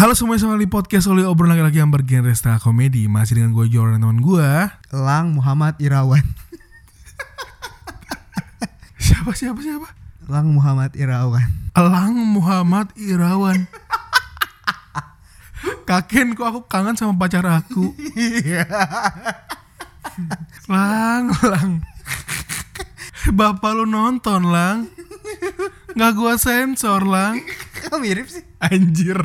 Halo semuanya selamat di podcast oleh obrolan laki-laki yang bergenre style komedi. Masih dengan gue Jordan dan teman gue Lang Muhammad Irawan. Siapa siapa siapa? Lang Muhammad Irawan. Elang Muhammad Irawan. Kaken kok aku kangen sama pacar aku? Lang, lang. Bapak lu nonton, lang. Nggak gua sensor, lang. Kok mirip sih? Anjir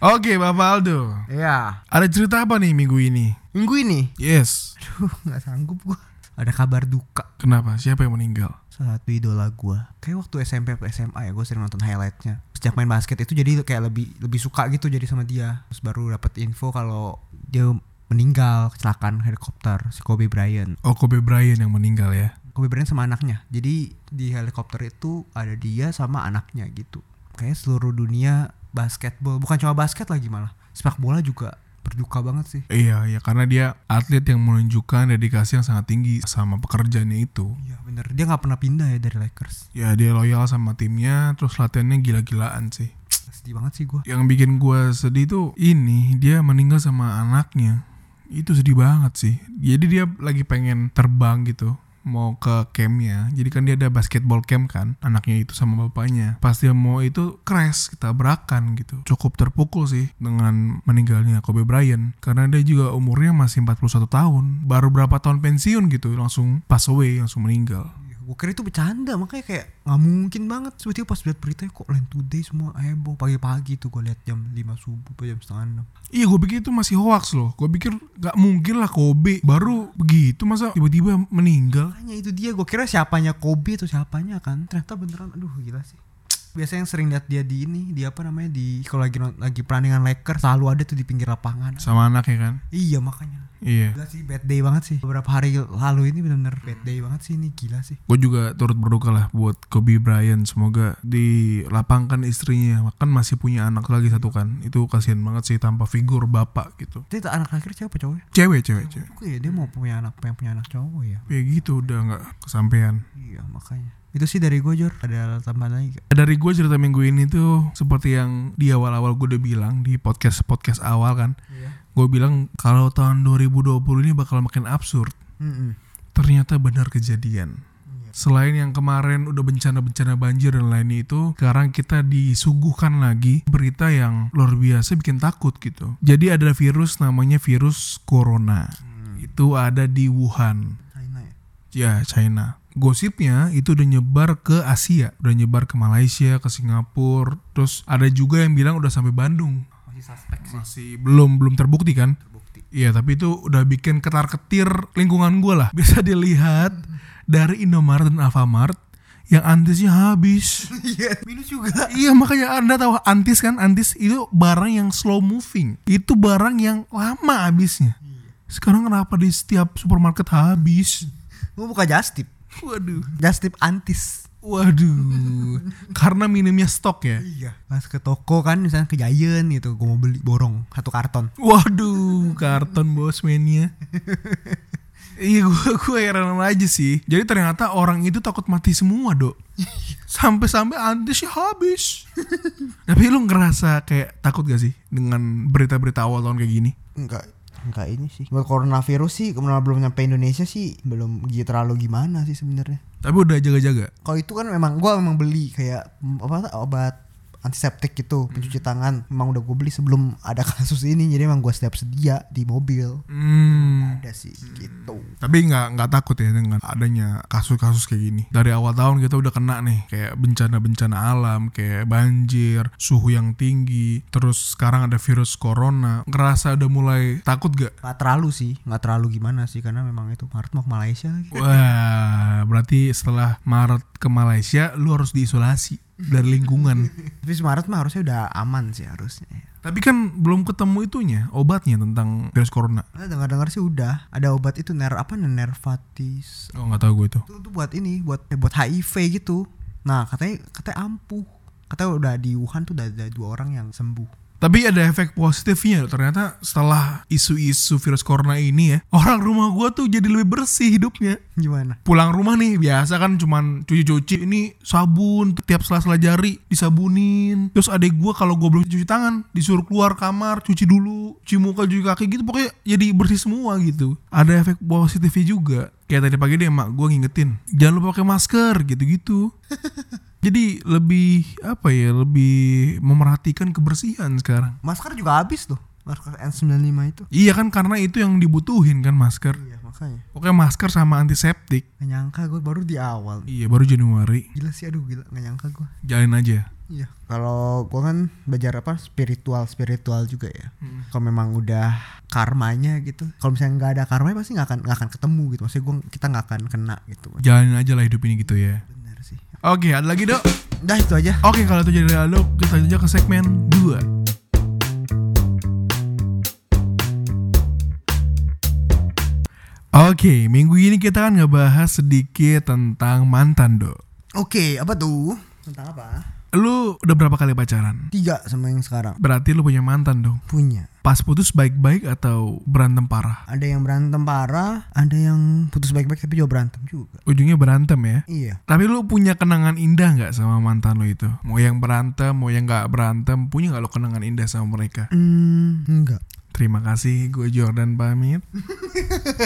Oke, Bapak Aldo Iya. Ada cerita apa nih minggu ini? Minggu ini. Yes Aduh, nggak sanggup gua. Ada kabar duka. Kenapa? Siapa yang meninggal? Satu idola gua. Kayak waktu SMP atau SMA ya, gua sering nonton highlightnya. Sejak main basket itu jadi kayak lebih lebih suka gitu jadi sama dia. Terus baru dapat info kalau dia meninggal kecelakaan helikopter si Kobe Bryant. Oh, Kobe Bryant yang meninggal ya Kobe Bryant sama anaknya. Jadi di helikopter itu ada dia sama anaknya gitu. Kayak seluruh dunia basketball, bukan cuma basket lagi malah. Sepak bola juga berduka banget sih. Iya, iya karena dia atlet yang menunjukkan dedikasi yang sangat tinggi sama pekerjaannya itu Iya bener, dia nggak pernah pindah ya dari Lakers. Ya dia loyal sama timnya Terus latihannya gila-gilaan sih Sedih banget sih gua. Yang bikin gua sedih tuh Ini dia meninggal sama anaknya Itu sedih banget sih Jadi dia lagi pengen terbang gitu Mau ke campnya Jadi kan dia ada basketball camp kan Anaknya itu sama bapaknya. Pas dia mau itu crash Tabrakan gitu. Cukup terpukul sih Dengan meninggalnya Kobe Bryant. Karena dia juga umurnya masih 41 tahun. Baru berapa tahun pensiun gitu Langsung pass away Langsung meninggal Gue kira itu bercanda makanya kayak nggak mungkin banget. Tiba-tiba pas lihat berita kok Line Today semua heboh. Pagi-pagi tuh gue lihat jam 5 subuh jam setengah 6 Iya gue pikir itu masih hoax loh. Gue pikir gak mungkin lah Kobe. Baru begitu masa tiba-tiba meninggal. Makanya itu dia gue kira siapanya Kobe atau siapanya kan. Ternyata beneran aduh gila sih biasanya yang sering lihat dia di ini di apa namanya di kalau lagi lagi perandingan Lakers selalu ada tuh di pinggir lapangan. Sama anaknya kan? Iya makanya. Iya. Gila sih bad day banget sih. Beberapa hari lalu ini bener-bener bad day banget sih ini gila sih. Gue juga turut berduka lah buat Kobe Bryant. Semoga dilapangkan istrinya. Kan masih punya anak lagi satu kan. Itu kasihan banget sih tanpa figur bapak gitu. Itu anak terakhir siapa cowok ya? Cewek cewek cewek. ya dia mau punya anak pengen punya anak cowok ya. Ya gitu udah gak kesampean iya makanya itu sih dari gue Jor ada tambahan lagi gak? Dari gue cerita minggu ini tuh Seperti yang di awal-awal gue udah bilang Di podcast-podcast awal kan Iya. Gue bilang kalau tahun 2020 ini bakal makin absurd Mm-mm. ternyata benar kejadian. Iya. Selain yang kemarin udah bencana-bencana banjir dan lain itu, sekarang kita disuguhkan lagi berita yang luar biasa bikin takut gitu. Jadi ada virus namanya virus corona. Itu ada di Wuhan, China ya ya China. Gosipnya itu udah nyebar ke Asia, udah nyebar ke Malaysia, ke Singapura, terus ada juga yang bilang udah sampai Bandung. masih suspek sih. Masih belum belum terbukti kan? terbukti. Iya tapi itu udah bikin ketar-ketir lingkungan gue lah. Bisa dilihat dari Indomaret dan Alfamart Yang antisnya habis. Iya minus juga. Iya makanya anda tahu antis kan? Antis itu barang yang slow moving. Itu barang yang lama habisnya. Sekarang kenapa di setiap supermarket habis? Gue buka just tip Waduh just tip antis Waduh Karena minimnya stok ya Iya. Pas ke toko kan misalnya ke Giant gitu, gue mau beli borong satu karton. Waduh, karton bos mainnya. iya gue gue heran aja sih. Jadi ternyata orang itu takut mati semua dok. Sampai-sampai antisnya habis. Tapi lu ngerasa kayak takut gak sih dengan berita-berita awal tahun kayak gini? Enggak, enggak ini sih. Buat coronavirus sih, kemudian belum nyampe Indonesia sih, belum gitu terlalu gimana sih sebenarnya. Tapi udah jaga-jaga. Kalau itu kan memang gue memang beli kayak apa obat antiseptik gitu, pencuci tangan. Memang udah gue beli sebelum ada kasus ini, jadi emang gue setiap sedia di mobil. Hmm. Ada sih gitu. Tapi nggak nggak takut ya dengan adanya kasus-kasus kayak gini. Dari awal tahun kita udah kena nih kayak bencana-bencana alam, kayak banjir, suhu yang tinggi, terus sekarang ada virus corona. Ngerasa udah mulai takut gak? Gak terlalu sih, nggak terlalu gimana sih karena memang itu Maret mau ke Malaysia lagi. Wah, berarti setelah Maret ke Malaysia lu harus diisolasi. Dari lingkungan. Tapi Maret mah harusnya udah aman sih harusnya. Tapi kan belum ketemu itunya, obatnya tentang virus corona. Nah, dengar-dengar sih udah ada obat itu ner apa nervatis. Oh nggak tahu gue itu. Itu, itu buat ini, buat eh, buat HIV gitu. Nah, katanya katanya ampuh. Katanya udah di Wuhan tuh udah ada dua orang yang sembuh. Tapi ada efek positifnya ternyata setelah isu-isu virus corona ini ya orang rumah gua tuh jadi lebih bersih hidupnya. Gimana? Pulang rumah nih biasa kan cuman cuci-cuci ini sabun tiap sela-sela jari disabunin. Terus adek gua kalau gua belum cuci tangan disuruh keluar kamar cuci dulu, cuci muka cuci kaki gitu pokoknya jadi bersih semua gitu. Ada efek positifnya juga. Kayak tadi pagi deh emak gua ngingetin jangan lupa pakai masker gitu-gitu. Jadi lebih apa ya lebih memerhatikan kebersihan sekarang. Masker juga habis tuh. Masker N95 itu. Iya kan karena itu yang dibutuhin kan masker. Iya, makanya. Pokoknya masker sama antiseptik. Gak nyangka gue baru di awal. Iya baru Januari. Gila sih aduh gila gak nyangka gue. Jalin aja. Iya. Kalau gue kan belajar apa spiritual spiritual juga ya. Kalau memang udah karmanya gitu. Kalau misalnya nggak ada karmanya pasti nggak akan nggak akan ketemu gitu. Maksudnya gue kita nggak akan kena gitu. Jalanin aja lah hidup ini gitu ya. Oke ada lagi dok. Udah itu aja. Oke kalau itu jadi lalu kita lanjut ke segmen 2 Oke, minggu ini kita kan ngebahas sedikit tentang mantan, Dok. Oke, apa tuh? Tentang apa? Lu udah berapa kali pacaran? Tiga sama yang sekarang. Berarti lu punya mantan dong. Punya. Pas putus baik-baik atau berantem parah? Ada yang berantem parah, ada yang putus baik-baik tapi juga berantem juga. Ujungnya berantem ya? Iya. Tapi lu punya kenangan indah nggak sama mantan lu itu? Mau yang berantem, mau yang nggak berantem, punya nggak lu kenangan indah sama mereka? Hmm, enggak. Terima kasih, gue Jordan pamit.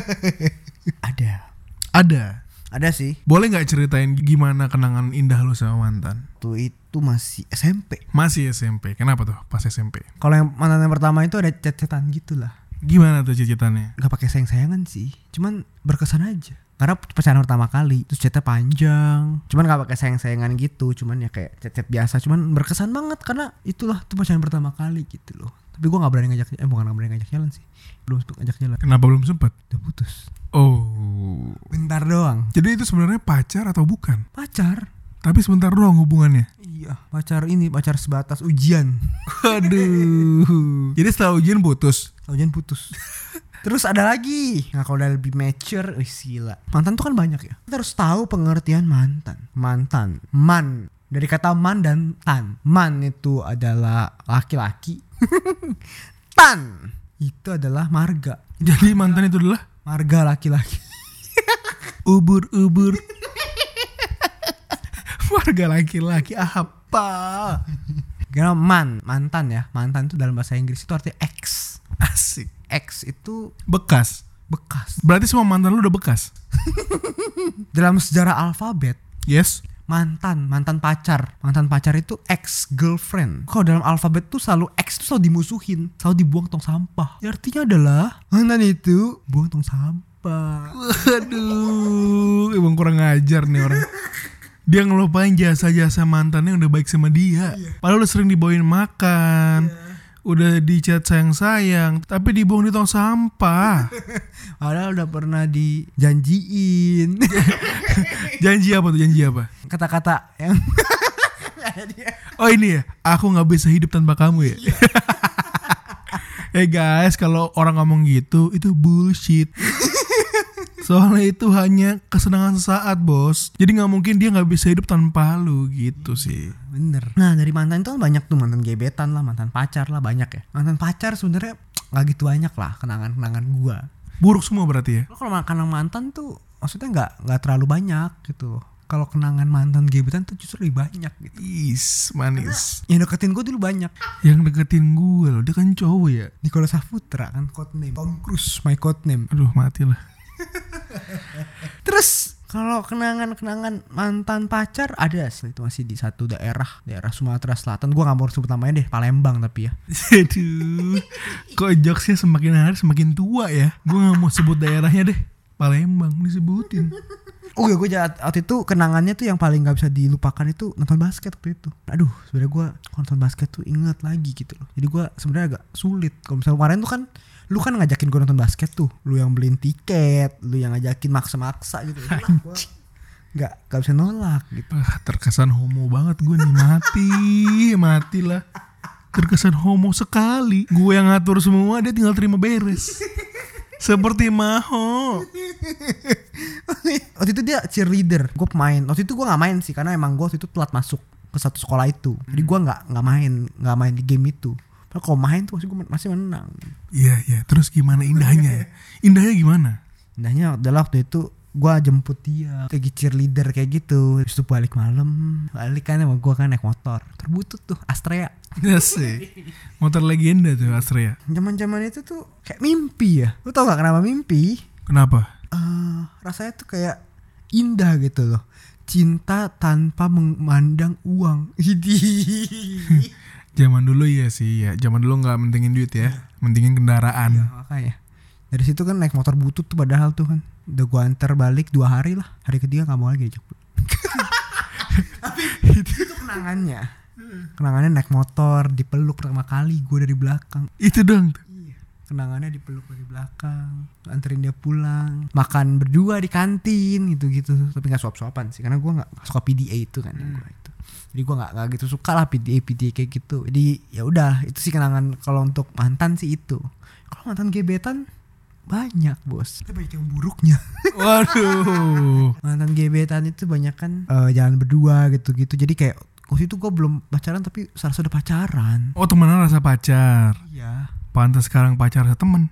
Ada. Ada. Ada sih. Boleh nggak ceritain gimana kenangan indah lu sama mantan? Tuh itu masih SMP. Masih SMP. Kenapa tuh pas SMP? Kalau yang mantan yang pertama itu ada chat-chatan gitu lah. Gimana tuh cicitannya? Gak pakai sayang-sayangan sih. Cuman berkesan aja. Karena pacaran pertama kali, terus chatnya panjang. Cuman gak pakai sayang-sayangan gitu. Cuman ya kayak chat-chat biasa. Cuman berkesan banget karena itulah tuh pacaran pertama kali gitu loh. Tapi gue gak berani ngajak, eh bukan gak berani ngajak jalan sih. Belum sempet ngajak jalan. Kenapa belum sempet? Udah putus. Oh. Bentar doang. Jadi itu sebenarnya pacar atau bukan? Pacar. Tapi sebentar doang hubungannya. Iya, pacar ini pacar sebatas ujian. Waduh. Jadi setelah ujian putus. Ujian putus. Terus ada lagi. Nah kalau udah lebih mature, wih gila. Mantan tuh kan banyak ya. Kita harus tahu pengertian mantan. Mantan. Man. Dari kata man dan tan. Man itu adalah laki-laki. tan. Itu adalah marga. Jadi mantan itu adalah Marga laki-laki. ubur-ubur. Warga laki-laki apa? Karena man, mantan ya. Mantan itu dalam bahasa Inggris itu artinya ex. Asik. Ex itu Bekas. bekas. Berarti semua mantan lu udah bekas. Dalam sejarah alfabet, Yes. Mantan mantan pacar mantan pacar itu ex girlfriend kalau dalam alfabet tuh selalu ex tuh selalu dimusuhin selalu dibuang tong sampah ya, artinya adalah mantan itu buang tong sampah Waduh, emang kurang ngajar nih orang. Dia ngelupain jasa-jasa mantannya yang udah baik sama dia. Padahal udah sering dibawain makan. Udah dicat sayang-sayang, tapi dibuang di tong sampah. padahal udah pernah dijanjiin Janji apa tuh? Janji apa? kata-kata yang Oh ini ya, aku nggak bisa hidup tanpa kamu ya. eh guys, kalau orang ngomong gitu itu bullshit. Soalnya itu hanya kesenangan sesaat bos. Jadi nggak mungkin dia nggak bisa hidup tanpa lu gitu sih. bener nah dari mantan itu kan banyak tuh mantan gebetan lah mantan pacar lah banyak ya mantan pacar sebenarnya nggak gitu banyak lah kenangan-kenangan gua Buruk semua berarti ya. Lo kalau kenangan mantan tuh maksudnya nggak nggak terlalu banyak gitu kalau kenangan mantan gebetan tuh justru lebih banyak gitu Is manis. yang deketin gue dulu banyak Yang deketin gue loh, dia kan cowok ya. Nicola Saputra kan codename Tom Cruise my codename Aduh mati lah. terus kalau kenangan-kenangan mantan pacar ada sih itu masih di satu daerah daerah Sumatera Selatan gua nggak mau sebut namanya deh Palembang tapi ya Aduh, kok jokesnya semakin hari semakin tua ya. Gue nggak mau sebut daerahnya deh. Palembang disebutin. oh ya gue waktu itu kenangannya tuh yang paling nggak bisa dilupakan itu nonton basket waktu itu aduh sebenarnya gua kalau nonton basket tuh inget lagi gitu loh jadi gua sebenarnya agak sulit kalau misalnya kemarin tuh kan lu kan ngajakin gue nonton basket tuh. Lu yang beliin tiket lu yang ngajakin maksa-maksa gitu. Nggak nggak bisa nolak gitu. Ah, terkesan homo banget gue nih. Mati matilah. Terkesan homo sekali. Gue yang ngatur semua dia tinggal terima beres. Seperti maho. Waktu itu dia cheerleader. Gue pemain. Waktu itu gue nggak main sih karena emang gue waktu itu telat masuk ke satu sekolah itu. Jadi gue nggak nggak main nggak main di game itu Padahal kalau main tuh masih gue masih menang. Iya iya. Terus gimana indahnya? Ya indahnya gimana? Indahnya adalah waktu itu gue jemput dia lagi cheerleader kayak gitu. Terus itu balik malam balik kan sama gue kan naik motor. Terbutut tuh Astrea. Ya sih. Motor legenda tuh Astrea. Zaman zaman itu tuh kayak mimpi ya. Lu tau gak kenapa mimpi? Kenapa? Eh rasanya tuh kayak indah gitu loh. Cinta tanpa memandang uang. zaman dulu iya sih ya zaman dulu nggak mentingin duit ya mentingin kendaraan Ya, makanya dari situ kan naik motor butut tuh padahal tuh kan udah gua antar balik dua hari lah hari ketiga nggak mau lagi tapi itu kenangannya kenangannya naik motor dipeluk pertama kali gue dari belakang itu dong. Iya. Kenangannya dipeluk dari belakang, anterin dia pulang, makan berdua di kantin gitu-gitu. Tapi nggak suap-suapan sih, karena gua nggak suka PDA itu kan. Gua itu. Jadi gua nggak nggak gitu suka lah PDA PDA kayak gitu. Jadi ya udah itu sih kenangan kalau untuk mantan sih itu. Kalau mantan gebetan banyak bos. Tapi banyak yang buruknya. waduh mantan gebetan itu banyak kan eh, jalan berdua gitu-gitu. Jadi kayak waktu itu gua belum pacaran tapi serasa udah pacaran. oh temenan rasa pacar Iya. pantas sekarang pacar sama temen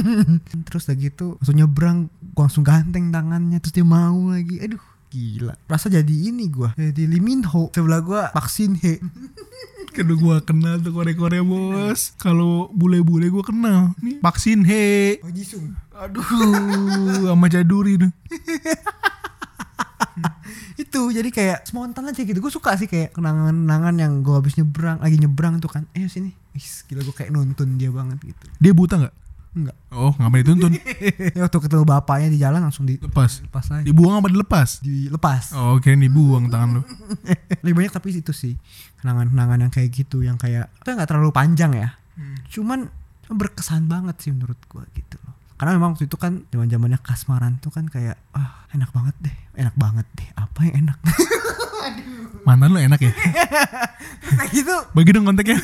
terus lagi itu langsung nyebrang gua langsung ganteng tangannya terus dia mau lagi aduh gila. Rasa jadi ini gua. Jadi Lee Min Ho. Sebelah gua vaksin he. Kedua gua kenal tuh Korea-Korea bos. Kalau bule-bule gua kenal. Nih vaksin he. Oh Jisung. Aduh sama Jaduri tuh. Itu jadi kayak spontan aja gitu. Gue suka sih kayak kenangan-kenangan yang gue habis nyebrang lagi nyebrang tuh kan. Eh sini. Wis, gila gue kayak nonton dia banget gitu. Dia buta gak? Enggak. Oh ngapain dituntun? Waktu ketemu bapaknya di jalan langsung dilepas Lepas? lagi Dibuang apa dilepas? dilepas. Oh kira dibuang tangan lu. Lebih banyak tapi itu sih kenangan-kenangan yang kayak gitu yang kayak itu nggak terlalu panjang ya. Cuman berkesan banget sih menurut gua gitu loh. Karena memang waktu itu kan zaman zamannya kasmaran tuh kan kayak ah enak banget deh enak banget deh apa yang enak? Mantan lu enak ya? kayak gitu. Bagi dong kontaknya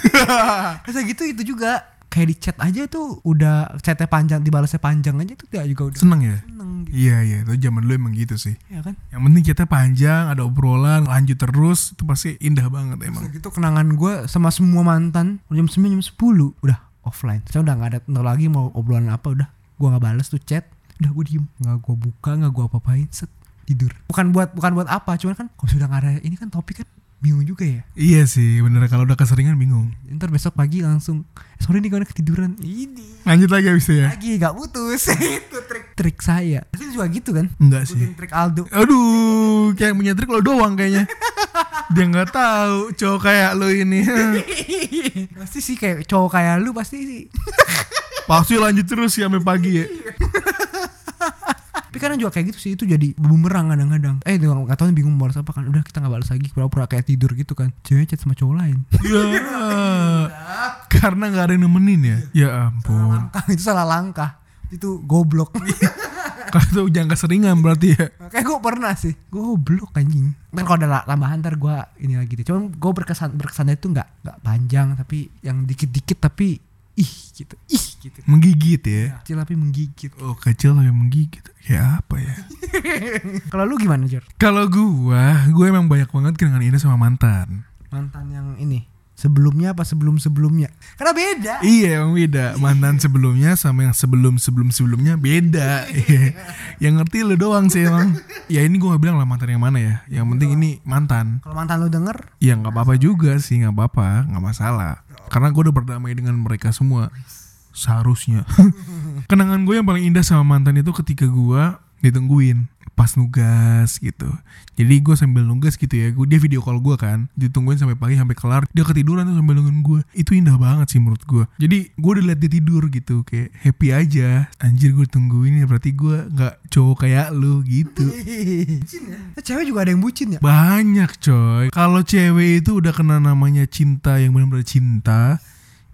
kayak gitu itu juga kayak di chat aja tuh udah chatnya panjang dibalasnya panjang aja tuh dia juga udah Seneng ya? seneng gitu. Iya iya. Itu zaman dulu emang gitu sih. Ya kan? Yang penting kita panjang Ada obrolan Lanjut terus Itu pasti indah banget emang. Kayak gitu kenangan gue sama semua mantan jam 9 jam 10 udah offline. Saya udah nggak ada ntar lagi mau obrolan apa udah gue nggak balas tuh chat. Udah gue diem nggak gue buka nggak gue apa-apain set tidur. Bukan buat bukan buat apa cuman kan kalau sudah nggak ada ini kan topik kan bingung juga ya? Iya sih bener. Kalau udah keseringan bingung. Ntar besok pagi langsung "Eh, sorry nih gue ketiduran. Ini. Lanjut lagi abis itu ya? Lagi nggak putus. Itu trik trik saya. Pasti juga gitu kan? Enggak sih. Trik Aldo. Aduh, kayak punya trik lo doang kayaknya. Dia nggak tahu cowok kayak lo ini. pasti sih kayak cowok kayak lu pasti sih. Pasti lanjut terus ya sampai pagi ya. Tapi kadang juga kayak gitu sih itu jadi bumerang kadang-kadang. Eh dia nggak tahu bingung balas apa kan. Udah kita nggak balas lagi pura-pura kayak tidur gitu kan. Cewek chat sama cowok lain. Ya, karena nggak ada yang nemenin ya. Ya ampun. langkah itu salah langkah. Itu goblok. Kalau jangan keseringan berarti ya. kayak gue pernah sih. Goblok anjing. Kan kalau ada tambahan ntar gue ini lagi deh. Cuman gue berkesan berkesannya itu nggak nggak panjang tapi yang dikit-dikit tapi ih gitu ih gitu. Menggigit ya. Kecil tapi menggigit. Oh kecil tapi menggigit. Ya apa ya? Kalau lu gimana Jor? Kalau gua, gue emang banyak banget kenangan indah sama mantan. Mantan yang ini sebelumnya apa sebelum sebelumnya? Karena beda. Iya emang beda Mantan sebelumnya sama yang sebelum-sebelum-sebelumnya beda Iya. Yang ngerti lu doang sih emang Ya ini gue gak bilang lah mantan yang mana ya Yang penting ini mantan Kalau mantan lu denger Ya nggak apa-apa juga sih nggak apa-apa nggak masalah Karena gue udah berdamai dengan mereka semua Seharusnya. Kenangan gue yang paling indah sama mantan itu ketika gue ditungguin pas nugas gitu. Jadi gue sambil nugas gitu ya gue dia video call gue kan ditungguin sampai pagi sampai kelar. Dia ketiduran tuh sambil nungguin gue itu indah banget sih menurut gue jadi gue udah liat dia tidur gitu kayak happy aja. Anjir gue tungguin ya berarti gue nggak cowok kayak lu gitu. Cewek juga ada yang bucin ya? banyak coy. Kalau cewek itu udah kena namanya cinta yang benar-benar cinta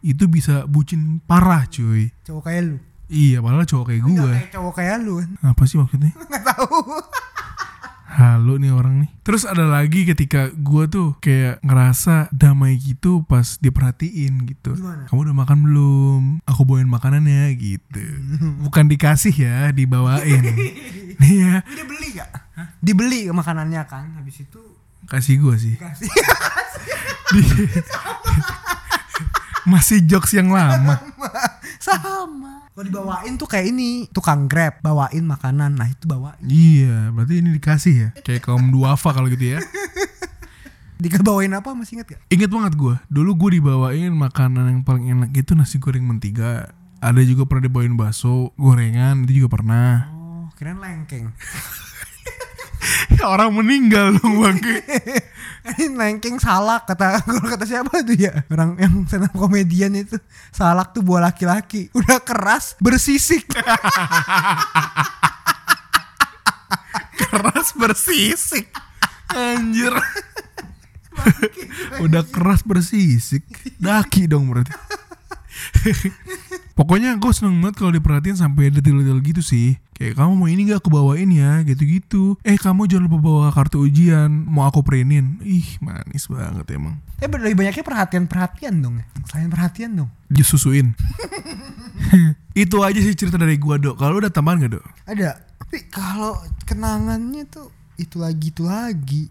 itu bisa bucin parah cuy Cowok kayak lu. iya padahal cowok kayak gue kayak cowok kayak lu kan. apa sih maksudnya Enggak tahu. Halu nih orang nih. Terus ada lagi ketika gue tuh kayak ngerasa damai gitu pas diperhatiin gitu. Gimana? Kamu udah makan belum? Aku bawain makanannya gitu. Bukan dikasih ya, dibawain. nih ya, dia beli gak? Dibeli makanannya kan Habis itu kasih gue sih. kasih Di- Masih jokes yang lama. sama kalau dibawain tuh kayak ini tukang grab bawain makanan nah itu bawain Iya, berarti ini dikasih ya. Kayak kaum duafa kalau gitu ya. dibawain apa masih inget gak? Ingat banget gue, dulu gue dibawain makanan yang paling enak itu nasi goreng mentega. Ada juga pernah dibawain bakso, gorengan, itu juga pernah. oh kirain lengkeng Orang meninggal dong bangke. ini lengkeng salak kata kalau kata siapa tuh ya orang yang up komedian itu salak tuh buah laki-laki udah keras bersisik keras bersisik. Anjir. Udah keras bersisik. Daki dong berarti. Pokoknya gue seneng banget kalau diperhatiin sampai detail-detail gitu sih. Kayak kamu mau ini gak aku bawain ya gitu-gitu. Eh kamu jangan lupa bawa kartu ujian. Mau aku printin. Ih manis banget emang. ya lebih banyaknya perhatian-perhatian dong ya selain perhatian dong Jus susuin. Itu aja sih cerita dari gua dok. Kalau udah tambahan gak dok? ada tapi kalau kenangannya tuh itu lagi itu lagi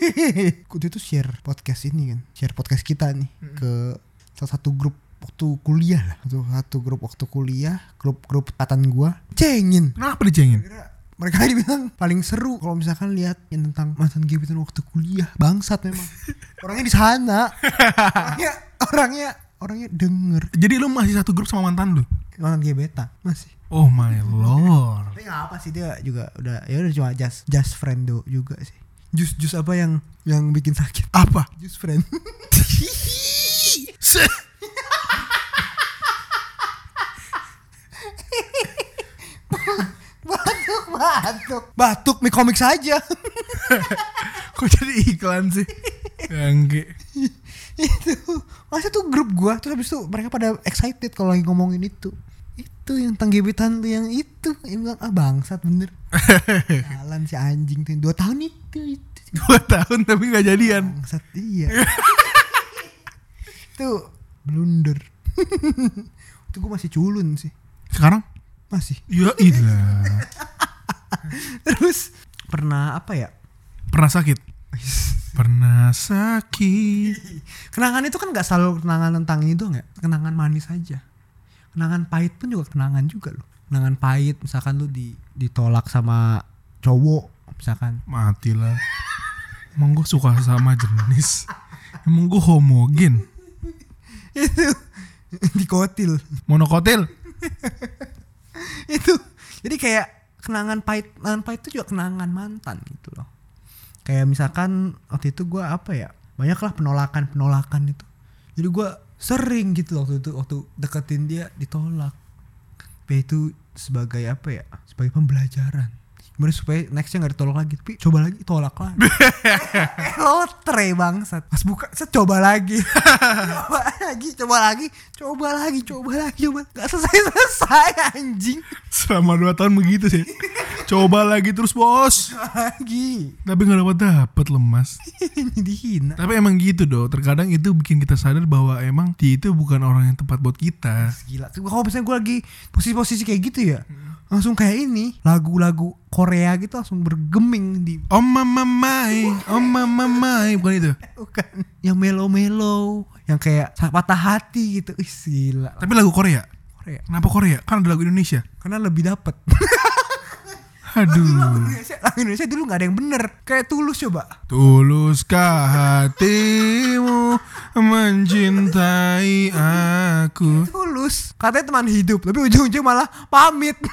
Kudu itu share podcast ini kan share podcast kita nih ke salah satu grup waktu kuliah lah. Satu satu grup waktu kuliah grup grup angkatan gua cengin. Kenapa dicengin? Kira mereka dibilang paling seru kalau misalkan lihat yang tentang mantan gebetan waktu kuliah. Bangsat memang. Orangnya di sana. Orangnya orangnya orangnya denger. Jadi lu masih satu grup sama mantan lu? mantan gebetan masih. Oh my lord. tapi nggak apa sih dia juga udah ya udah cuma just just friend do juga sih. Jus jus apa yang yang bikin sakit? Apa? jus friend batuk. Batuk batuk mie komik saja Kok jadi iklan sih? Bangke. itu masa tuh grup gua terus habis itu mereka pada excited kalau lagi ngomongin itu. Itu yang tentang gebetan lu yang itu. Yang bilang ah bangsat bener. Jalan si anjing tuh. Dua tahun itu itu. Dua tahun tapi gak jadian. bangsat iya. Itu blunder. Itu gua masih culun sih. Sekarang? masih. Ya ilah. terus pernah apa ya Pernah sakit? Pernah sakit. kenangan itu kan nggak selalu kenangan tentang itu nggak kenangan manis aja kenangan pahit pun juga kenangan juga loh kenangan pahit misalkan lu di ditolak sama cowok misalkan Matilah. Emang gue suka sama jenis. Emang gue homogen. itu dikotil Monokotil. itu jadi kayak kenangan pahit kenangan pahit itu juga kenangan mantan gitu loh. Kayak misalkan waktu itu gua apa ya banyak lah penolakan penolakan itu. Jadi gua sering gitu waktu itu waktu deketin dia ditolak. Itu sebagai apa ya sebagai pembelajaran gimana supaya nextnya nggak ditolak lagi tapi coba lagi tolak lagi lotre bangsat pas buka set coba lagi coba lagi coba lagi coba lagi coba lagi coba nggak selesai selesai anjing Selama dua tahun begitu sih. Coba lagi terus bos. lagi Tapi gak dapat dapat lemas. dihina Tapi emang gitu dong. Terkadang itu bikin kita sadar bahwa emang dia itu bukan orang yang tepat buat kita. gila kalau misalnya gue lagi posisi-posisi kayak gitu ya langsung kayak ini lagu-lagu Korea gitu langsung bergeming di Om mama mai, om mama mai, bukan itu. bukan yang melo-melo yang kayak patah hati gitu Ih, gila Tapi lagu Korea. Korea Kenapa Korea? Kan ada lagu Indonesia. karena lebih dapet Aduh. Indonesia, lagu Indonesia dulu nggak ada yang bener kayak tulus coba Tuluskah hatimu mencintai aku? tulus katanya teman hidup tapi ujung-ujung malah pamit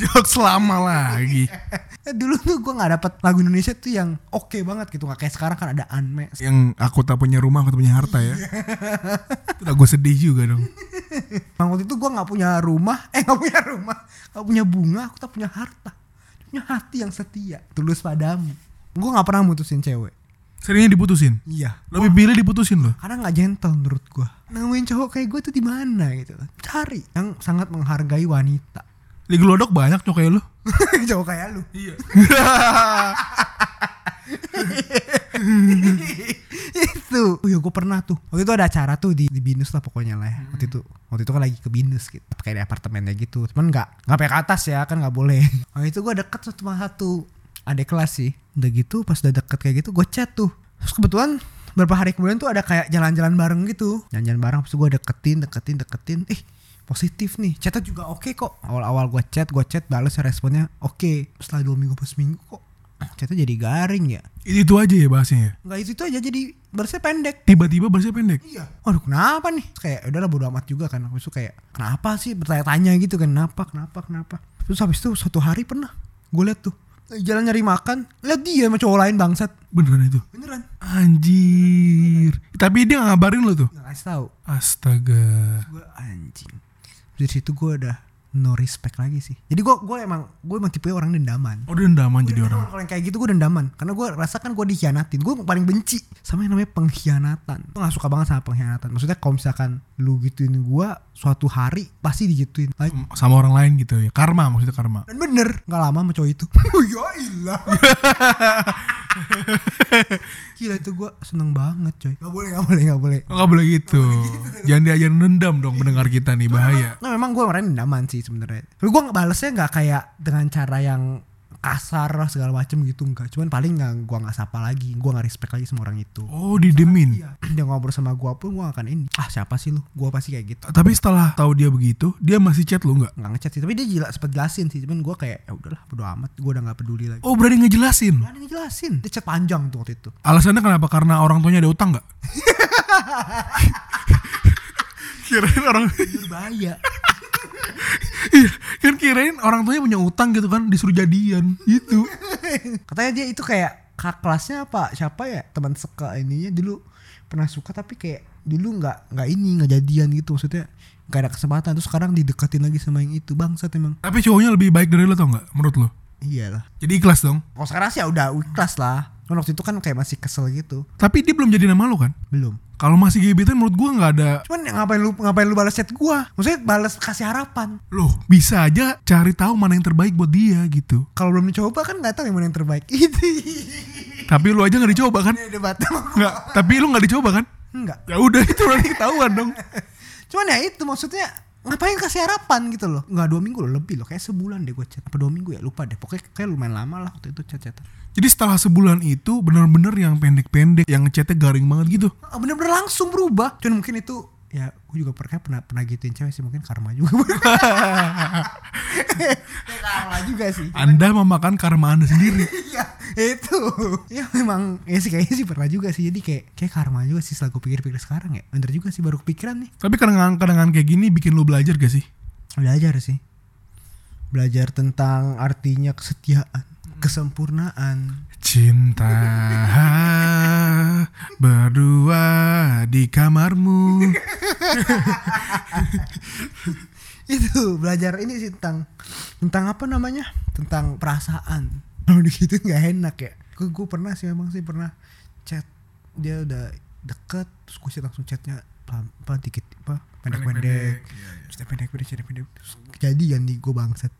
Jokes lama lagi. Eh, dulu tuh gue nggak dapet lagu Indonesia tuh yang oke banget gitu nggak kayak sekarang kan ada Anme Yang aku tak punya rumah, aku tak punya harta ya. Itu lagu sedih juga dong. Bang waktu itu gue nggak punya rumah, eh nggak punya rumah, nggak punya bunga, aku tak punya harta, punya hati yang setia, tulus padamu. Gue nggak pernah mutusin cewek. Seringnya diputusin. Iya. Lebih pilih diputusin loh. Karena nggak gentle menurut gue. Nemuin cowok kayak gue tuh di mana gitu. Cari yang sangat menghargai wanita. Di gelodok banyak cowok kayak lu. Cowok kayak lu. Iya. itu. Oh ya gue pernah tuh. Waktu itu ada acara tuh di, di Binus lah pokoknya lah ya. Waktu itu waktu itu kan lagi ke Binus gitu. Kayak di apartemennya gitu. Cuman nggak nggak pakai ke atas ya kan nggak boleh. Waktu itu gue deket sama satu adik kelas sih. Udah gitu pas udah deket kayak gitu gue chat tuh. Terus kebetulan beberapa hari kemudian tuh ada kayak jalan-jalan bareng gitu. Jalan-jalan bareng terus gue deketin, deketin, deketin. Ih positif nih chatnya juga oke kok awal-awal gue chat gue chat balas responnya oke setelah dua minggu pas minggu kok chatnya jadi garing ya Itu, itu aja ya bahasnya ya. nggak itu itu aja jadi balasnya pendek Tiba-tiba bahasnya pendek. Iya. Waduh kenapa nih? Kayak udahlah bodo amat juga kan. Habis itu kayak kenapa sih bertanya-tanya gitu kan. Kenapa, kenapa, kenapa. Terus habis itu suatu hari pernah gue liat tuh. Jalan nyari makan. Lihat dia sama cowok lain bangsat. Beneran itu. Beneran. Anjir. Tapi dia nggak ngabarin lo tuh. Gak kasih tahu. Astaga. Gue anjing. Dari situ gue udah no respect lagi sih. Jadi gue gue emang gue emang tipe orang dendaman. Oh dendaman jadi orang. Kalau yang kayak gitu gue dendaman Karena gue rasa kan gue dikhianatin Gue paling benci Sama yang namanya pengkhianatan Gue gak suka banget sama pengkhianatan Maksudnya kalau misalkan Lu gituin gue Suatu hari Pasti digituin Like, Sama orang lain gitu ya. Karma maksudnya karma. Dan bener Gak lama sama cowok itu Ya ilah Gila itu gue seneng banget coy Gak boleh gak boleh gak boleh Oh, nggak boleh gitu. Jangan diajarin dendam dong mendengar kita nih bahaya. Nah memang gue kemarin dendaman sih sebenarnya Tapi gue ngebalesnya gak kayak Dengan cara yang kasar lah segala macem gitu enggak cuman paling nggak gua nggak sapa lagi gua nggak respect lagi sama orang itu Oh didemin. Iya. Dia ngobrol sama gua pun gua akan ini. Ah siapa sih lu? Gua pasti kayak gitu. Tapi setelah tahu dia begitu, dia masih chat lu nggak? Nggak ngechat sih, tapi dia jelas sempat jelasin sih. Cuman gua kayak ya udahlah bodo amat. Gua udah nggak peduli lagi. Oh berani ngejelasin. Yang ngejelasin. Dia chat panjang tuh waktu itu. Alasannya kenapa? Karena orang tuanya ada utang nggak? kirain orang Berbahaya. Iya kan kirain orang tuanya punya utang gitu kan disuruh jadian gitu. Katanya dia itu kayak kak kelasnya apa? Siapa ya? Teman seka ininya dulu pernah suka tapi kayak dulu nggak nggak ini nggak jadian gitu maksudnya nggak ada kesempatan. Terus sekarang dideketin lagi sama yang itu bangsat emang. Tapi cowoknya lebih baik dari lo tau nggak menurut lo? Iyalah. Jadi ikhlas dong? Kalau sekarang sih ya udah ikhlas lah Cuman waktu itu kan kayak masih kesel gitu tapi dia belum jadi nama lo kan belum kalau masih gebetan menurut gua nggak ada Cuman ya ngapain lu ngapain lu balas chat gua? Maksudnya balas kasih harapan. loh bisa aja cari tahu mana yang terbaik buat dia gitu Kalau belum dicoba kan nggak tahu yang mana yang terbaik. Itu. tapi lu aja nggak dicoba kan Ini debat sama gua. nggak tapi lu nggak dicoba kan Enggak. ya udah itu nanti ketahuan dong Cuman ya itu maksudnya ngapain kasih harapan gitu loh. Nggak dua minggu loh lebih loh. Kayak sebulan deh gue chat. Apa dua minggu ya lupa deh. Pokoknya kayak lumayan lama lah waktu itu chat-chatan. jadi setelah sebulan itu bener-bener yang pendek-pendek yang chatnya garing banget gitu Bener-bener langsung berubah. Cuman mungkin itu ya gue juga pernah pernah pernah gituin cewek sih mungkin karma juga karma juga sih anda memakan karma anda sendiri Iya itu. Ya memang Ya sih kayaknya sih pernah juga sih. Jadi kayak Kayak karma juga sih Setelah gue pikir-pikir sekarang ya. Bener juga sih baru kepikiran nih. Tapi kadang-kadang kayak gini bikin lu belajar gak sih? Belajar sih. Belajar tentang artinya kesetiaan Kesempurnaan. Cinta berdua di kamarmu. Itu belajar ini sih tentang Tentang apa namanya? Tentang perasaan Kalau gitu gak enak ya Gue gue pernah sih memang sih pernah Chat Dia udah deket Terus gue sih langsung chatnya pelan, apa dikit apa pendek-pendek Chatnya pendek-pendek chatnya pendek Terus kejadian nih gue bangsat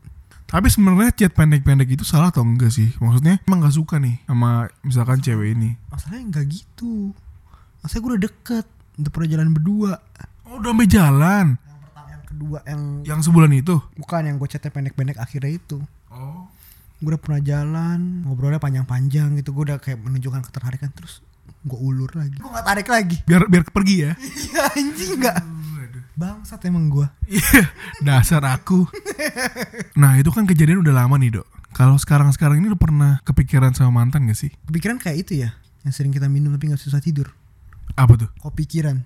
Tapi sebenarnya chat pendek-pendek itu salah atau enggak sih? Maksudnya emang gak suka nih sama misalkan cewek ini. masalahnya nggak gitu masalahnya gue udah deket udah pernah jalan berdua Oh udah sampai jalan. yang pertama yang kedua yang Yang sebulan itu. bukan yang gue chatnya pendek-pendek akhirnya itu Oh. Gue udah pernah jalan ngobrolnya panjang-panjang gitu gue udah kayak menunjukkan ketertarikan terus gue ulur lagi gue gak tarik lagi Biar biar pergi ya. iya anjing nggak bangsat emang gue Iya, dasar aku. Nah itu kan kejadian udah lama nih dok. Kalau sekarang-sekarang ini lu pernah kepikiran sama mantan gak sih? kepikiran kayak itu ya yang sering kita minum tapi nggak susah tidur Apa tuh? kopi kiran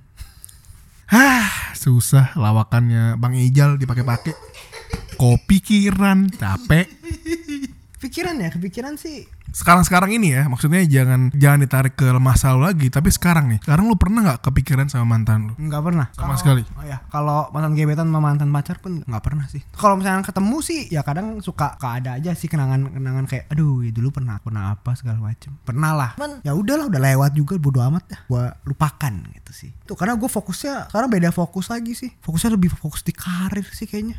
Hah, susah lawakannya Bang Ijal dipakai-pakai. Kopi kiran, capek. Pikiran ya kepikiran sih. Sekarang-sekarang ini ya, maksudnya jangan jangan ditarik ke masa lalu lagi, tapi sekarang nih. Sekarang lu pernah nggak kepikiran sama mantan lu? nggak pernah. Sama Kalau- sekali. oh ya kalau mantan gebetan sama mantan pacar pun nggak pernah sih. Kalau misalnya ketemu sih ya kadang suka ada aja sih kenangan kenangan kayak aduh ya dulu pernah pernah apa segala macem. Pernah lah. Cuman ya udahlah udah lewat juga bodo amat dah. Gua lupakan gitu sih. Tuh karena gue fokusnya sekarang beda fokus lagi sih. Fokusnya lebih fokus di karir sih kayaknya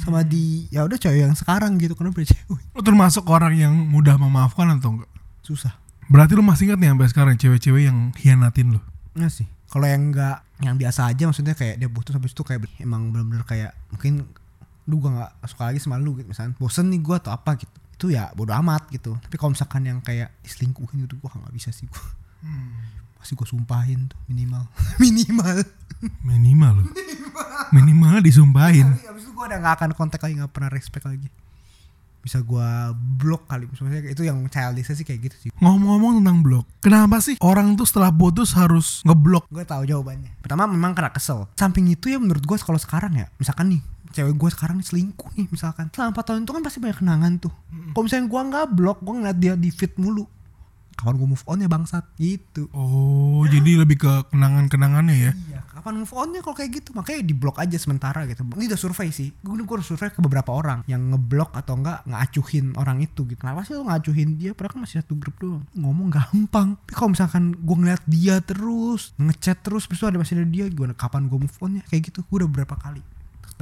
sama di ya udah cewek yang sekarang gitu karena udah cewek? Lo termasuk orang yang mudah memaafkan atau enggak? susah. Berarti lo masih ingat nih sampai sekarang cewek-cewek yang hianatin lo? Enggak sih. Kalau yang enggak yang biasa aja maksudnya kayak dia putus habis itu kayak emang bener-bener kayak mungkin lu gua nggak suka lagi sama lu gitu misalnya. Bosen nih gua atau apa gitu. Itu ya bodo amat gitu. Tapi kalau misalkan yang kayak diselingkuhin gitu gua nggak bisa sih gua pasti gua sumpahin tuh minimal. Minimal. Minimal? Lo. Minimal disumpahin. Tapi abis itu gue udah gak akan kontak lagi gak pernah respect lagi. Bisa gua blok kali. Misalnya itu yang childish sih kayak gitu sih. Ngomong-ngomong tentang blok, kenapa sih orang tuh setelah putus harus ngeblok? gue tahu jawabannya. Pertama memang karena kesel. Samping itu ya menurut gue kalau sekarang ya misalkan nih cewek gue sekarang nih selingkuh nih misalkan. Selama 4 tahun itu kan pasti banyak kenangan tuh. Kalau misalnya gue nggak blok gue ngeliat dia di feed mulu kapan gue move on ya bangsat gitu Oh, jadi lebih ke kenangan-kenangannya ya? Iya, kapan move onnya kalau kayak gitu? Makanya di blok aja sementara gitu. Ini udah survei sih. Gue gue udah survei ke beberapa orang yang ngeblok atau enggak ngacuhin orang itu gitu. Kenapa sih lo ngacuhin dia? Padahal kan masih satu grup doang. Ngomong gampang. Tapi kalau misalkan gue ngeliat dia terus, ngechat terus, terus ada masih ada dia, gimana kapan gue move onnya? Kayak gitu. Gue udah beberapa kali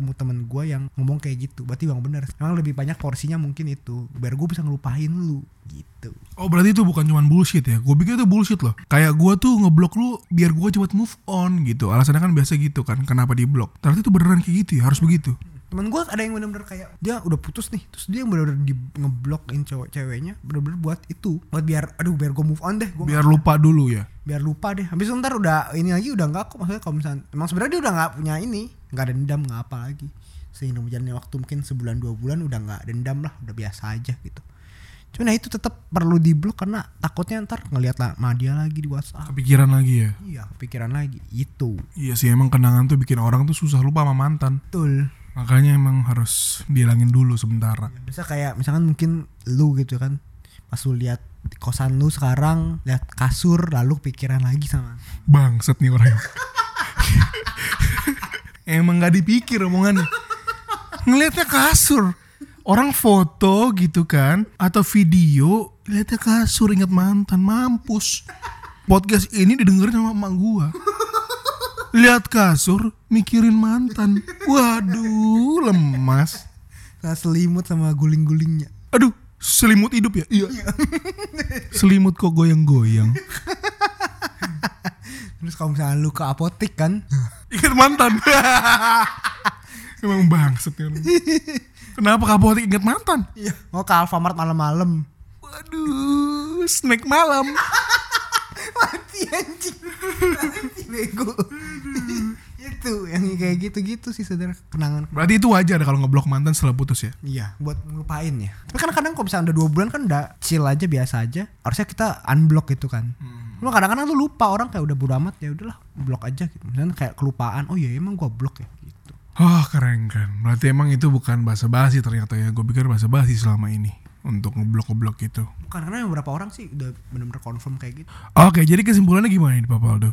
ketemu temen gue yang ngomong kayak gitu berarti bang bener emang lebih banyak porsinya mungkin itu biar gue bisa ngelupain lu gitu Oh berarti itu bukan cuman bullshit ya? Gue pikir itu bullshit loh. Kayak gue tuh ngeblok lu biar gue cepet move on gitu. Alasannya kan biasa gitu kan. Kenapa di blok? Ternyata itu beneran kayak gitu ya? Harus begitu. temen gue ada yang bener-bener kayak dia udah putus nih terus dia yang bener-bener di ngeblokin cowok ceweknya bener-bener buat itu buat biar aduh biar gue move on deh gua Biar lupa dulu ya. biar lupa deh habis ntar udah ini lagi udah nggak kok maksudnya kalau misalnya emang sebenarnya dia udah nggak punya ini nggak dendam nggak apa lagi sehingga berjalannya waktu mungkin sebulan dua bulan udah nggak dendam lah udah biasa aja gitu cuman ya itu tetap perlu diblok karena takutnya ntar ngelihat lah dia lagi di WhatsApp Kepikiran lagi ya? iya kepikiran lagi itu Iya sih emang kenangan tuh bikin orang tuh susah lupa sama mantan. betul Makanya emang harus dihilangin dulu sementara. bisa kayak misalkan mungkin lu gitu kan pas lu lihat di kosan lu sekarang lihat kasur lalu pikiran lagi sama Bangset nih orang. emang gak dipikir omongannya. Ngeliatnya kasur. Orang foto gitu kan atau video lihatnya kasur ingat mantan mampus. Podcast ini didengerin sama emak gua. Lihat kasur mikirin mantan. Waduh, lemas. Nah, selimut sama guling-gulingnya Aduh, selimut hidup ya? Iya. selimut kok goyang-goyang. terus kalau misalnya lu ke apotek kan Ingat mantan. Emang bangset ya lu. Kenapa kapotik ingat mantan? iya mau ke Alfamart malam-malam Waduh, snack malam. mati anjing mati bego itu yang kayak gitu-gitu sih saudara kenangan Berarti itu wajar kalau ngeblok mantan setelah putus ya? Iya, buat ngelupain ya. Tapi kan kadang kalau misalnya udah dua bulan kan udah chill aja biasa aja. Harusnya kita unblock gitu kan. Lu kadang-kadang lu lupa orang kayak udah bodo amat ya udahlah blok aja gitu. Misalnya kayak kelupaan. Oh iya emang gua blok ya gitu. Oh keren keren. Berarti emang itu bukan bahasa basi ternyata ya. Gue pikir bahasa basi selama ini untuk ngeblok-ngeblok itu. Bukan karena beberapa orang sih udah bener-bener confirm kayak gitu. Oke, jadi kesimpulannya gimana nih Pak Paldo?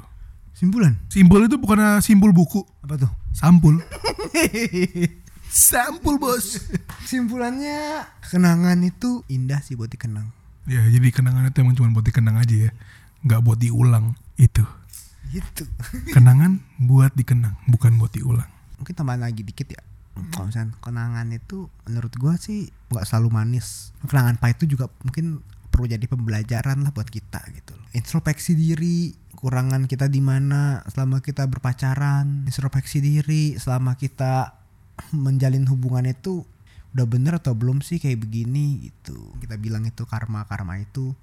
Simpulan Simbol itu bukan simbol buku, apa tuh? sampul. Sampul bos. Simpulannya kenangan itu indah sih buat dikenang. Ya, jadi kenangan itu emang cuma buat dikenang aja ya. Nggak buat diulang. Itu. Gitu. Kenangan buat dikenang, bukan buat diulang. Mungkin tambahan lagi dikit ya. Kalau misalnya kenangan itu menurut gua sih nggak selalu manis. Kenangan pahit itu juga mungkin perlu jadi pembelajaran lah buat kita gitu loh. Introspeksi diri, kurangan kita di mana selama kita berpacaran, introspeksi diri selama kita menjalin hubungan itu udah bener atau belum sih kayak begini gitu. Kita bilang itu karma-karma itu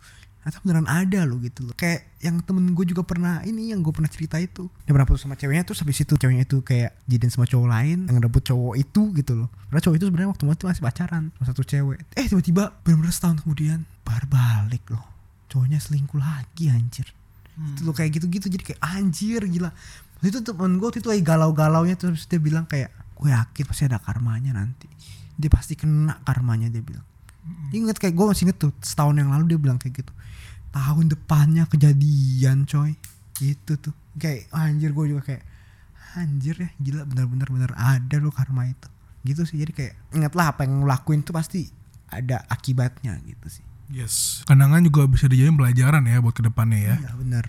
atau beneran ada loh gitu loh. Kayak yang temen gue juga pernah ini yang gue pernah cerita itu. Dia pernah putus sama ceweknya terus habis itu ceweknya itu kayak jadian sama cowok lain yang rebut cowok itu gitu loh. Karena cowok itu sebenarnya waktu itu masih pacaran sama satu cewek. Eh tiba-tiba bener-bener setahun kemudian baru balik loh. Cowoknya selingkuh lagi anjir. Itu loh kayak gitu-gitu. Jadi kayak anjir gila. Waktu itu temen gue waktu itu lagi galau-galaunya terus dia bilang kayak gue yakin pasti ada karmanya nanti. Dia pasti kena karmanya dia bilang dia inget kayak gue masih inget tuh setahun yang lalu dia bilang kayak gitu tahun depannya kejadian coy gitu tuh kayak anjir gue juga kayak anjir ya gila bener-bener bener ada loh karma itu gitu sih jadi kayak ingatlah apa yang lo lakuin tuh pasti ada akibatnya gitu sih Yes. Kenangan juga bisa dijadiin pelajaran ya buat ke depannya ya. iya bener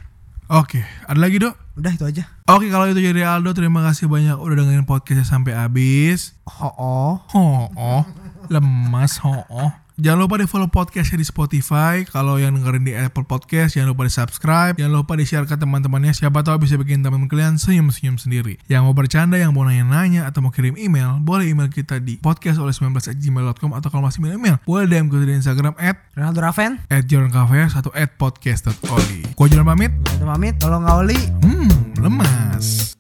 Oke, ada lagi dok? Udah itu aja. Oke, kalau itu jadi Aldo, terima kasih banyak udah dengerin podcastnya sampai habis. Oh, oh. Oh, oh, lemas, oh, oh. Jangan lupa di follow podcastnya di Spotify. Kalau yang dengerin di Apple Podcast, jangan lupa di subscribe. Jangan lupa di share ke teman-temannya. Siapa tahu bisa bikin teman kalian senyum-senyum sendiri. Yang mau bercanda, yang mau nanya-nanya, atau mau kirim email, boleh email kita di podcast oleh 19 gmail.com atau kalau masih email, email boleh DM ke di Instagram at Ronaldo Raven. at Jordan Cafe atau at podcast.oli. Gua jalan pamit. Udah pamit. Tolong Oli. Hmm, lemas.